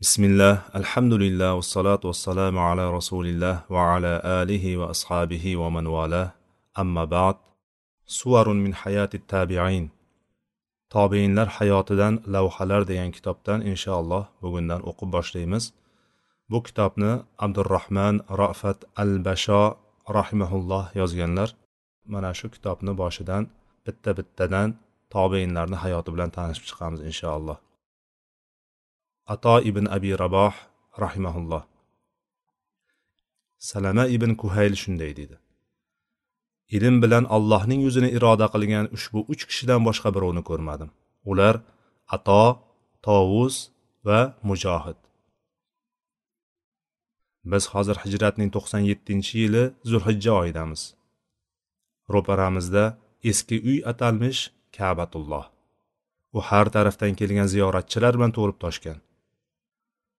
bismillah alhamdulillah vassalotu vassalamu ala rasulilloh va ala alihi va ashabihi va man vala amma ba'd. Suvarun min hayati tabiin. Tobeinlar hayotidan lavhalar degan kitobdan inshaalloh bugundan o'qib boshlaymiz. Bu kitobni abdurahmon rofat al basho rahimahulloh yozganlar mana shu kitobni boshidan bitta bittadan tobeinlarni hayoti bilan tanishib chiqamiz inshaalloh. Ato ibn abi raboh rahimaulloh salama ibn kuhayl shunday deydi ilm bilan allohning yuzini iroda qilgan ushbu uch kishidan boshqa birovni ko'rmadim. Ular ato tovus va mujohid biz hozir hijratning to'qson yettinchi yili zulhijja oyidamiz. Ro'paramizda eski uy atalmish kabatulloh. U har tarafdan kelgan ziyoratchilar bilan to'lib toshgan.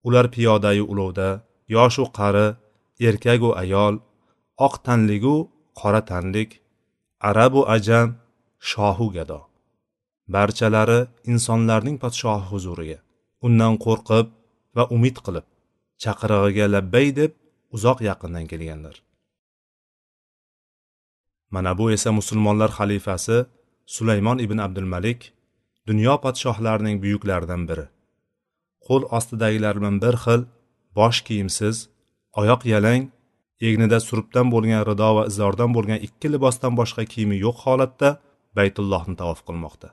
Ular piyodayu ulovda yoshu qari erkagu ayol oq tanligu qora tanlik arabu ajam shohu gado. Barchalari insonlarning podshohi huzuriga undan qo'rqib va umid qilib chaqirig'iga labbay deb uzoq yaqindan kelganlar. Mana bu esa musulmonlar xalifasi sulaymon ibn abdulmalik dunyo podshohlarining buyuklaridan biri. Qo'l ostidagilar bilan bir xil bosh kiyimsiz oyoq yalang egnida surubdan bo'lgan rido va izordan bo'lgan ikki libosdan boshqa kiyimi yo'q holatda baytullohni tavof qilmoqda.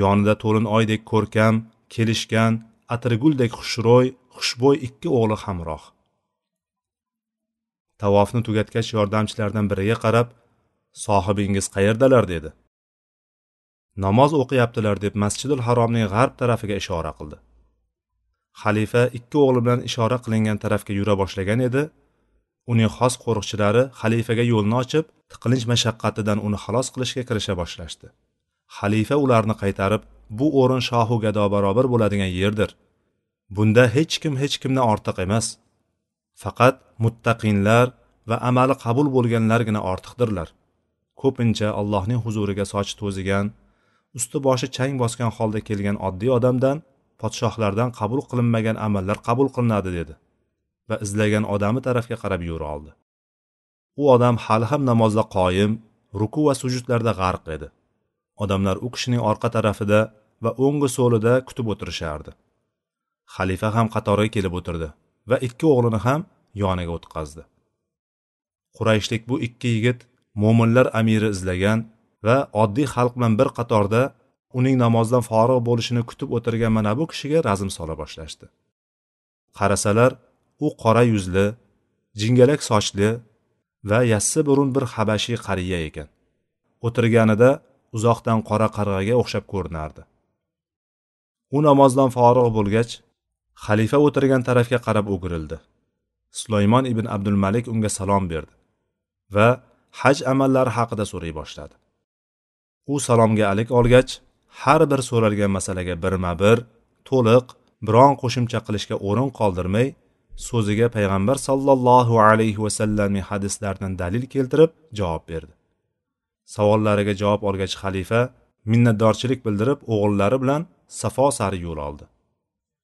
Yonida to'lin oydek ko'rkam kelishgan atirguldek xushro'y xushbo'y ikki o'g'li hamroh. Tavofni tugatgach yordamchilardan biriga qarab sohibingiz qayerdalar? dedi. Namoz o'qiyaptilar deb masjidul haromning g'arb tarafiga ishora qildi. Xalifa ikki o'g'li bilan ishora qilingan tarafga yura boshlagan edi. Uning xos qo'riqchilari xalifaga yo'lni ochib tiqilinch mashaqqatidan uni xalos qilishga kirisha boshlashdi. Xalifa ularni qaytarib bu o'rin shohu gado barobar bo'ladigan yerdir. Bunda hech kim hech kimdan ortiq emas. Faqat muttaqinlar va amali qabul bo'lganlargina ortiqdirlar. Ko'pincha allohning huzuriga sochi to'zigan usti boshi chang bosgan holda kelgan oddiy odamdan podshohlardan qabul qilinmagan amallar qabul qilinadi dedi va izlagan odami tarafga qarab yura oldi. U odam hali ham namozda qoyim ruku va sujudlarda g'arq edi. Odamlar u kishining orqa tarafida va o'ngi so'lida kutib o'tirishardi. Xalifa ham qatorga kelib o'tirdi va ikki o'g'lini ham yoniga o'tqazdi. Qurayshlik bu ikki yigit mo'minlar amiri izlagan va oddiy xalq bilan bir qatorda uning namozdan forig' bo'lishini kutib o'tirgan mana bu kishiga razm sola boshlashdi. Qarasalar u qora yuzli jingalak sochli va yassi burun bir habashiy qariya ekan. O'tirganida uzoqdan qora qarg'aga o'xshab ko'rinardi. U namozdan forig' bo'lgach xalifa o'tirgan tarafga qarab o'girildi. Sulaymon ibn abdulmalik unga salom berdi va haj amallari haqida so'ray boshladi. U salomga alik olgach har bir so'ralgan masalaga birma bir to'liq biron qo'shimcha qilishga o'rin qoldirmay so'ziga payg'ambar sollallohu alayhi vasallamning hadislaridan dalil keltirib javob berdi. Savollariga javob olgach xalifa minnatdorchilik bildirib o'g'illari bilan safo sari yo'l oldi.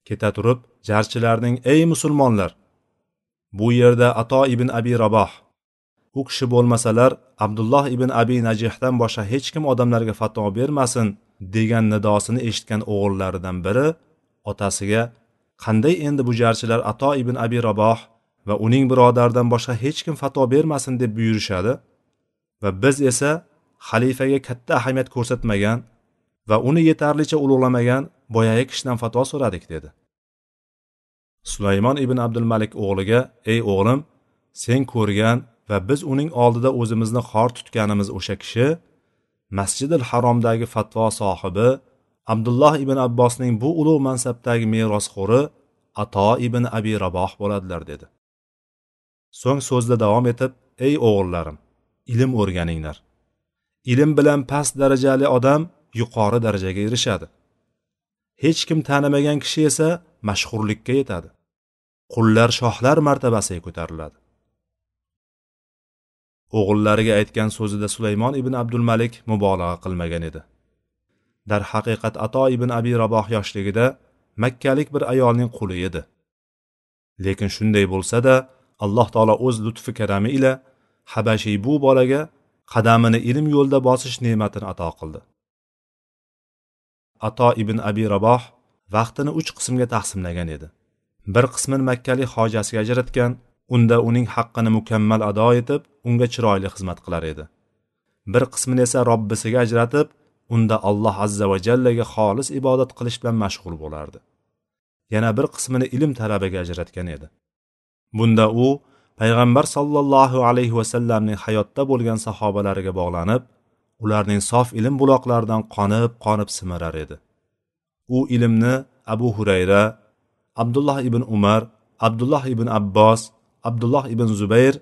Keta turib jarchilarning ey musulmonlar bu yerda ato ibn abi raboh u kishi bo'lmasalar abdulloh ibn abi najihdan boshqa hech kim odamlarga fatvo bermasin degan nidosini eshitgan o'g'illaridan biri otasiga qanday endi bu jarchilar ato ibn abi raboh va uning birodaridan boshqa hech kim fatvo bermasin? deb buyurishadi. Va biz esa xalifaga katta ahamiyat ko'rsatmagan va uni yetarlicha ulug'lamagan boyagi kishidan fatvo so'radik dedi. Sulaymon ibn abdulmalik o'g'liga ey o'g'lim sen ko'rgan va biz uning oldida o'zimizni xor tutganimiz o'sha kishi masjidil haromdagi fatvo sohibi abdulloh ibn abbosning bu ulug' mansabdagi merosxo'ri ato ibn abi raboh bo'ladilar dedi. So'ng so'zda davom etib ey o'g'illarim ilm o'rganinglar. Ilm bilan past darajali odam yuqori darajaga erishadi. Hech kim tanimagan kishi esa mashhurlikka yetadi. Qullar shohlar martabasiga ko'tariladi. O'g'illariga aytgan so'zida sulaymon ibn abdulmalik mubolag'a qilmagan edi. Darhaqiqat ato ibn abi raboh yoshligida makkalik bir ayolning quli edi. Lekin shunday bo'lsa-da alloh taolo o'z lutfi karami ila habashiy bu bolaga qadamini ilm yo'lida bosish ne'matini ato qildi. Ato ibn abi raboh vaqtini uch qismga taqsimlagan edi. Bir qismini makkalik hojasiga ajratgan unda uning haqqini mukammal ado etib unga chiroyli xizmat qilar edi. Bir qismini esa robbisiga ajratib unda alloh azza va jallaga xolis ibodat qilish bilan mashg'ul bo'lardi. Yana bir qismini ilm talabiga ajratgan edi. Bunda u payg'ambar sollallohu alayhi vasallamning hayotda bo'lgan sahobalariga bog'lanib ularning sof ilm buloqlaridan qonib qonib simirar edi. U ilmni abu hurayra abdulloh ibn umar abdulloh ibn abbos abdulloh ibn zubayr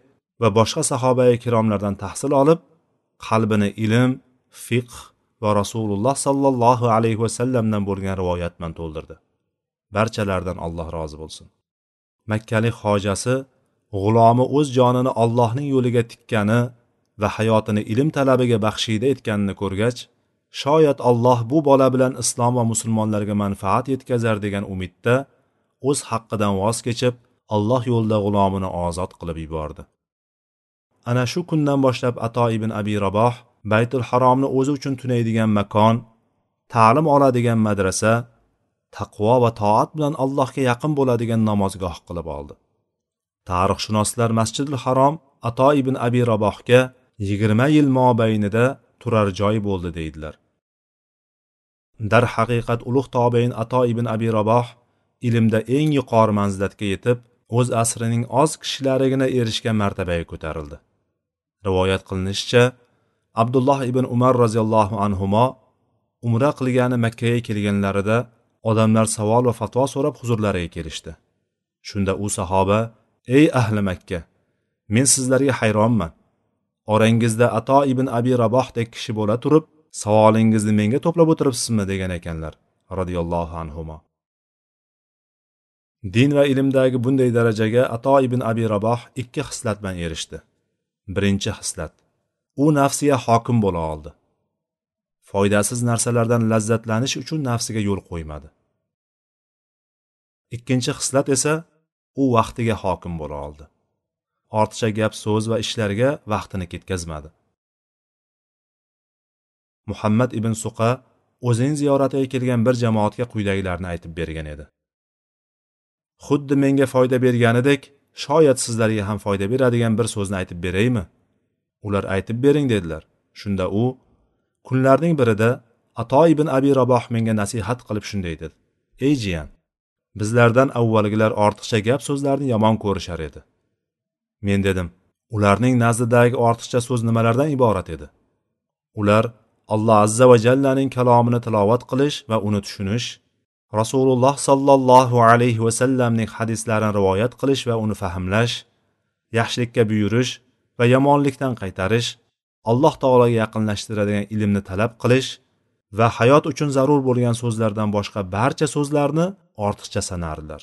va boshqa sahoba ikromlardan tahsil olib qalbini ilm fiqh va rasululloh sollallohu alayhi vasallamdan bo'lgan rivoyat bilan to'ldirdi. Barchalaridan alloh rozi bo'lsin. Makkalik hojasi g'ulomi o'z jonini allohning yo'liga tikkani va hayotini ilm talabiga baxshida etganini ko'rgach shoyat alloh bu bola bilan islom va musulmonlarga manfaat yetkazar degan umidda o'z haqqidan voz kechib alloh yo'lida g'ulomini ozod qilib yubordi. Ana shu kundan boshlab ato ibn abi raboh baytul haromni o'zi uchun tunaydigan makon ta'lim oladigan madrasa taqvo va toat bilan allohga yaqin bo'ladigan namozgoh qilib oldi. Tarixshunoslar masjidil harom ato ibn abi rabohga yigirma yil mobaynida turar joy bo'ldi deydilar. Darhaqiqat ulug' tobein ato ibn abi raboh ilmda eng yuqori manzilatga yetib o'z asrining oz kishilarigina erishgan martabaga ko'tarildi. Rivoyat qilinishicha abdulloh ibn umar roziyallohu anhumo umra qilgani makkaga kelganlarida odamlar savol va fatvo so'rab huzurlariga kelishdi. Shunda u sahoba ey ahli makka men sizlarga hayronman. Orangizda ato ibn abi rabohdek kishi bo'la turib savolingizni menga to'plab o'tiribsizmi? degan ekanlar roziyallohu anhumo din va ilmdagi bunday darajaga ato ibn abi raboh ikki xislat bilan erishdi. Birinchi xislat u nafsiga hokim bo'la oldi. Foydasiz narsalardan lazzatlanish uchun nafsiga yo'l qo'ymadi. Ikkinchi xislat esa u vaqtiga hokim bo'la oldi. Ortiqcha gap so'z va ishlarga vaqtini ketkazmadi. Muhammad ibn suqa o'zining ziyoratiga kelgan bir jamoatga quyidagilarni aytib bergan edi. Xuddi menga foyda berganidek shoyat sizlarga ham foyda beradigan bir so'zni aytib beraymi? Ular aytib bering dedilar. Shunda u kunlarning birida ato ibn abi raboh menga nasihat qilib shunday dedi. Ey jiyan bizlardan avvalgilar ortiqcha gap so'zlarni yomon ko'rishar edi. Men dedim ularning nazdidagi ortiqcha so'z nimalardan iborat edi? Ular alloh azza va jallaning kalomini tilovat qilish va uni tushunish rasululloh sollallohu alayhi vasallamning hadislarini rivoyat qilish va uni fahmlash yaxshilikka buyurish va yomonlikdan qaytarish alloh taologa yaqinlashtiradigan ilmni talab qilish va hayot uchun zarur bo'lgan so'zlardan boshqa barcha so'zlarni ortiqcha sanardilar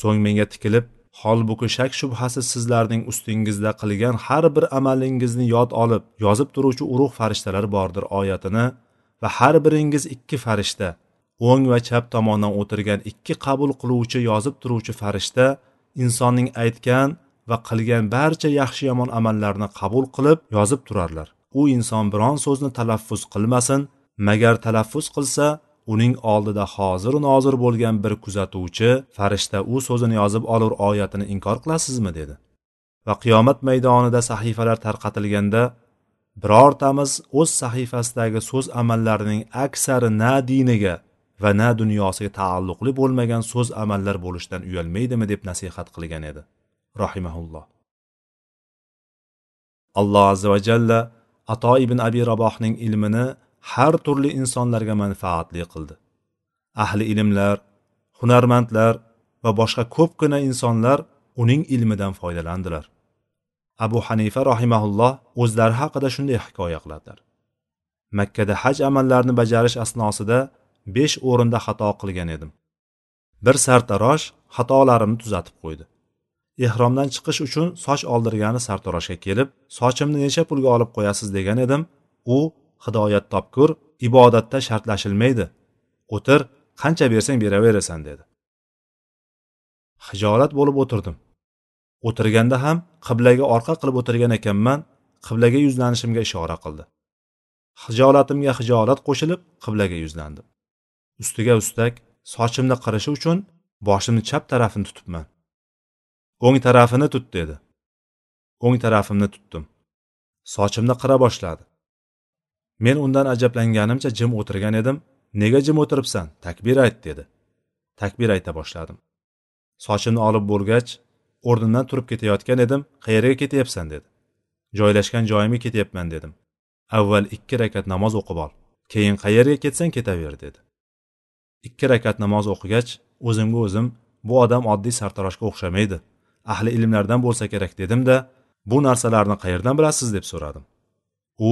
so'ng menga tikilib holbuki shak shubhasiz sizlarning ustingizda qilgan har bir amalingizni yod olib yozib turuvchi urug' farishtalar bordir oyatini va har biringiz ikki farishta o'ng va chap tomondan o'tirgan ikki qabul qiluvchi yozib turuvchi farishta insonning aytgan va qilgan barcha yaxshi yomon amallarni qabul qilib yozib turarlar. U inson biron so'zni talaffuz qilmasin magar talaffuz qilsa uning oldida hoziru nozir bo'lgan bir kuzatuvchi farishta u so'zini yozib olur oyatini inkor qilasizmi? dedi. Va qiyomat maydonida sahifalar tarqatilganda birortamiz o'z sahifasidagi so'z amallarining aksari na diniga va na dunyosiga taalluqli bo'lmagan so'z amallar bo'lishdan uyalmaydimi deb nasihat qilgan edi. Rahimaulloh alloh azza va jalla ato ibn abi rabohning ilmini har turli insonlarga manfaatli qildi. Ahli ilmlar hunarmandlar va boshqa ko'pgina insonlar uning ilmidan foydalandilar. Abu hanifa rahimaulloh o'zlari haqida shunday hikoya qiladilar. Makkada haj amallarini bajarish asnosida besh o'rinda xato qilgan edim. Bir sartarosh xatolarimni tuzatib qo'ydi. Ehromdan chiqish uchun soch oldirgani sartaroshga kelib sochimni necha pulga olib qo'yasiz degan edim. U hidoyat topkur ibodatda shartlashilmaydi. O'tir qancha bersang beraverasan dedi. Hijolat bo'lib o'tirdim. O'tirganda ham qiblaga orqa qilib o'tirgan ekanman qiblaga yuzlanishimga ishora qildi. Hijolatimga hijolat qo'shilib qiblaga yuzlandim. Ustiga ustak sochimni qirishi uchun boshimni chap tarafini tutibman. O'ng tarafini tut dedi. O'ng tarafimni tutdim. Sochimni qira boshladi. Men undan ajablanganimcha jim o'tirgan edim. Nega jim o'tiribsan? Takbir ayt dedi. Takbir ayta boshladim. Sochimni olib bo'lgach o'rnimdan turib ketayotgan edim. Qayerga ketyapsan dedi. Joylashgan joyimga ketyapman dedim. Avval ikki rakat namoz o'qib ol. Keyin qayerga ketsang ketaver dedi. Ikki rakat namoz o'qigach o'zimga o'zim bu odam oddiy sartaroshga o'xshamaydi. Ahli ilmlardan bo'lsa kerak dedimda bu narsalarni qayerdan bilasiz deb so'radim. U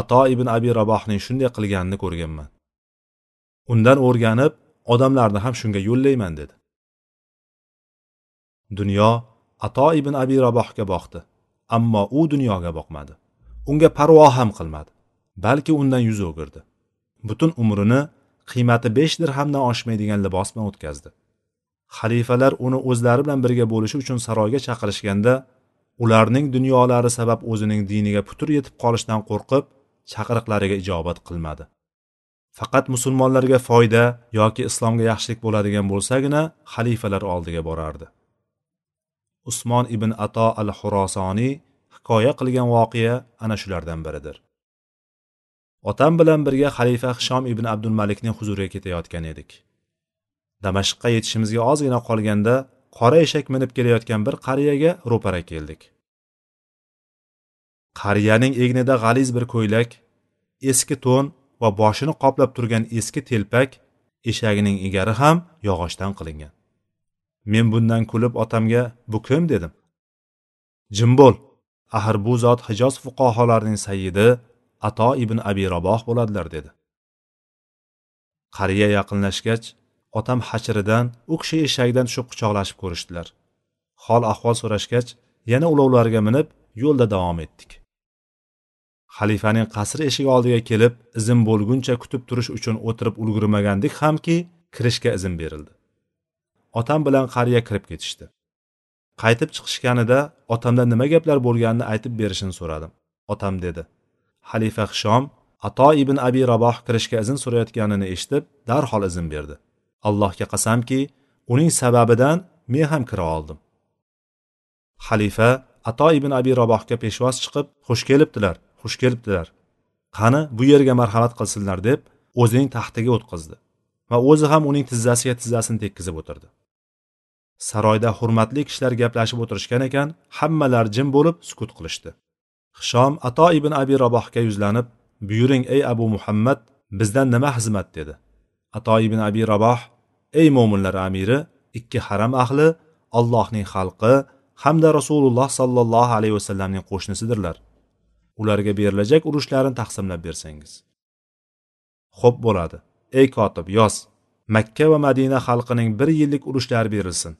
ato ibn abi rabohning shunday qilganini ko'rganman. Undan o'rganib odamlarni ham shunga yo'llayman dedi. Dunyo ato ibn abi rabohga boqdi ammo u dunyoga boqmadi. Unga parvo ham qilmadi balki undan yuz o'girdi. Butun umrini qiymati besh dirhamdan oshmaydigan libos bilan o'tkazdi. Xalifalar uni o'zlari bilan birga bo'lishi uchun saroyga chaqirishganda ularning dunyolari sabab o'zining diniga putur yetib qolishdan qo'rqib chaqiriqlariga ijobat qilmadi. Faqat musulmonlarga foyda yoki islomga yaxshilik bo'ladigan bo'lsagina xalifalar oldiga borardi. Usmon ibn ato al xurosoniy hikoya qilgan voqea ana shulardan biridir. Otam bilan birga xalifa hishom ibn abdulmalikning huzuriga ketayotgan edik. Damashqqa yetishimizga ozgina qolganda qora eshak minib kelayotgan bir qariyaga ro'para keldik. Qariyaning egnida g'aliz bir ko'ylak eski to'n va boshini qoplab turgan eski telpak eshagining egari ham yog'ochdan qilingan. Men bundan kulib otamga bu kim? dedim. Jim bo'l axir bu zot hijoz fuqaholarining sayyidi ato ibn abi raboh bo'ladilar dedi. Qariya yaqinlashgach otam hachiridan u kishi eshagidan tushib quchoqlashib ko'rishdilar. Hol ahvol so'rashgach yana ulovlarga minib yo'lda davom etdik. Xalifaning qasri eshigi oldiga kelib izn bo'lguncha kutib turish uchun o'tirib ulgurmagandik hamki kirishga izn berildi. Otam bilan qariya kirib ketishdi. Qaytib chiqishganida otamdan nima gaplar bo'lganini aytib berishini so'radim. Otam dedi xalifa hishom ato ibn abi raboh kirishga izn so'rayotganini eshitib darhol izn berdi. Allohga qasamki uning sababidan men ham kira oldim. Xalifa ato ibn abi rabohga peshvoz chiqib xush kelibdilar xush kelibdilar. Qani bu yerga marhamat qilsinlar deb o'zining taxtiga o'tqizdi va o'zi ham uning tizzasiga tizzasini tekkizib o'tirdi. Saroyda hurmatli kishilar gaplashib o'tirishgan ekan hammalar jim bo'lib sukut qilishdi. Hishom ato ibn abi rabohga yuzlanib buyuring ey abu muhammad bizdan nima xizmat? dedi. Ato ibn abi raboh ey mo'minlar amiri ikki haram ahli allohning xalqi hamda rasululloh sollallohu alayhi vasallamning qo'shnisidirlar. Ularga berilajak urushlarni taqsimlab bersangiz. Xo'p bo'ladi. Ey kotib yoz. Makka va madina xalqining bir yillik urushlari berilsin.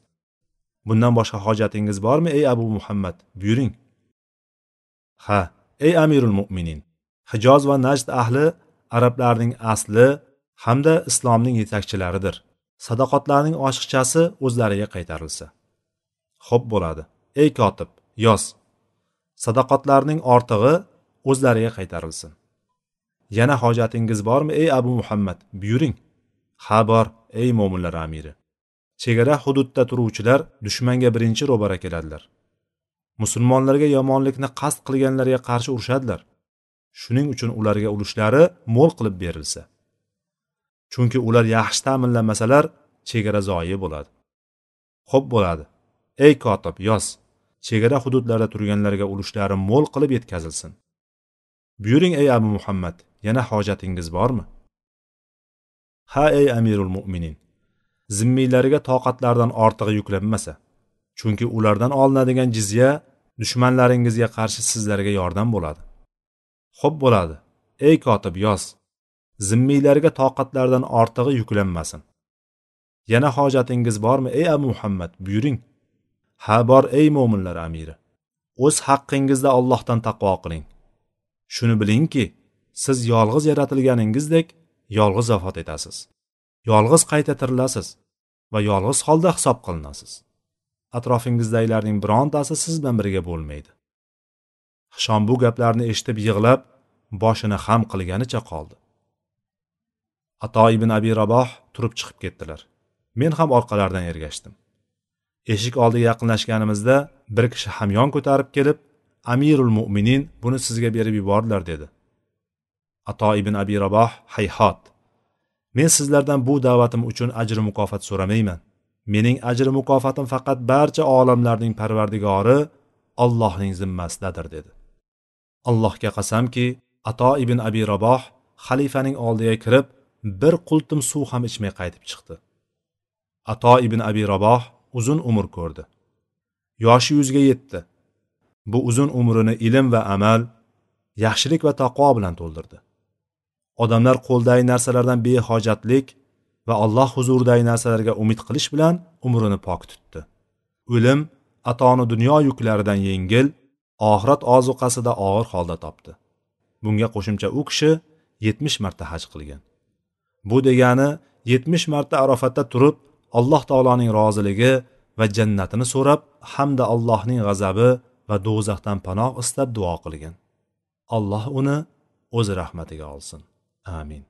Bundan boshqa hojatingiz bormi ey abu muhammad? Buyuring. Ha ey amirul mo'minin hijoz va najd ahli arablarning asli hamda islomning yetakchilaridir. Sadoqatlarning oshiqchasi o'zlariga qaytarilsa. Xo'p bo'ladi. Ey kotib yoz. Sadoqatlarning ortig'i o'zlariga qaytarilsin. Yana hojatingiz bormi ey abu muhammad? Buyuring. Ha bor ey mo'minlar amiri. Chegara hududda turuvchilar dushmanga birinchi ro'bara keladilar. Musulmonlarga yomonlikni qasd qilganlarga qarshi urushadilar shuning uchun ularga ulushlari mo'l qilib berilsa. Chunki ular yaxshi ta'minlanmasalar chegara zoyi bo'ladi. Xo'p bo'ladi. Ey kotib yoz. Chegara hududlarida turganlarga ulushlari mo'l qilib yetkazilsin. Buyuring ey abu muhammad yana hojatingiz bormi? Ha ey amirul mo'minin zimmiylariga toqatlaridan ortig'i yuklanmasa chunki ulardan olinadigan jizya dushmanlaringizga qarshi sizlarga yordam bo'ladi. Xo'p bo'ladi. Ey kotib yoz. Zimmiylarga toqatlaridan ortig'i yuklanmasin. Yana hojatingiz bormi ey abu muhammad? Buyuring. Ha bor ey mo'minlar amiri. O'z haqqingizda allohdan taqvo qiling. Shuni bilingki siz yolg'iz yaratilganingizdek yolg'iz vafot etasiz. Yolg'iz qayta tirilasiz va yolg'iz holda hisob qilinasiz. Atrofingizdagilarning birontasi siz bilan birga bo'lmaydi. Hishom bu gaplarni eshitib yig'lab boshini xam qilganicha qoldi. Ato ibn abi raboh turib chiqib ketdilar. Men ham orqalaridan ergashdim. Eshik oldiga yaqinlashganimizda bir kishi hamyon ko'tarib kelib amirul mo'minin buni sizga berib yubordilar dedi. Ato ibn abi raboh hayhot men sizlardan bu da'vatim uchun ajr mukofot so'ramayman. Mening ajri mukofotim faqat barcha olamlarning parvardigori allohning zimmasidadir dedi. Allohga qasamki ato ibn abi raboh xalifaning oldiga kirib bir qultum suv ham ichmay qaytib chiqdi. Ato ibn abi raboh uzun umr ko'rdi. Yoshi yuzga yetdi. Bu uzun umrini ilm va amal yaxshilik va taqvo bilan to'ldirdi. Odamlar qo'ldagi narsalardan behojatlik va alloh huzuridagi narsalarga umid qilish bilan umrini pok tutdi. O'lim atoni dunyo yuklaridan yengil oxirat ozuqasida og'ir holda topdi. Bunga qo'shimcha u kishi yetmish marta haj qilgan. Bu degani yetmish marta arofatda turib alloh taoloning roziligi va jannatini so'rab hamda allohning g'azabi va do'zaxdan panoh istab duo qilgan. Alloh uni o'z rahmatiga olsin. Amin.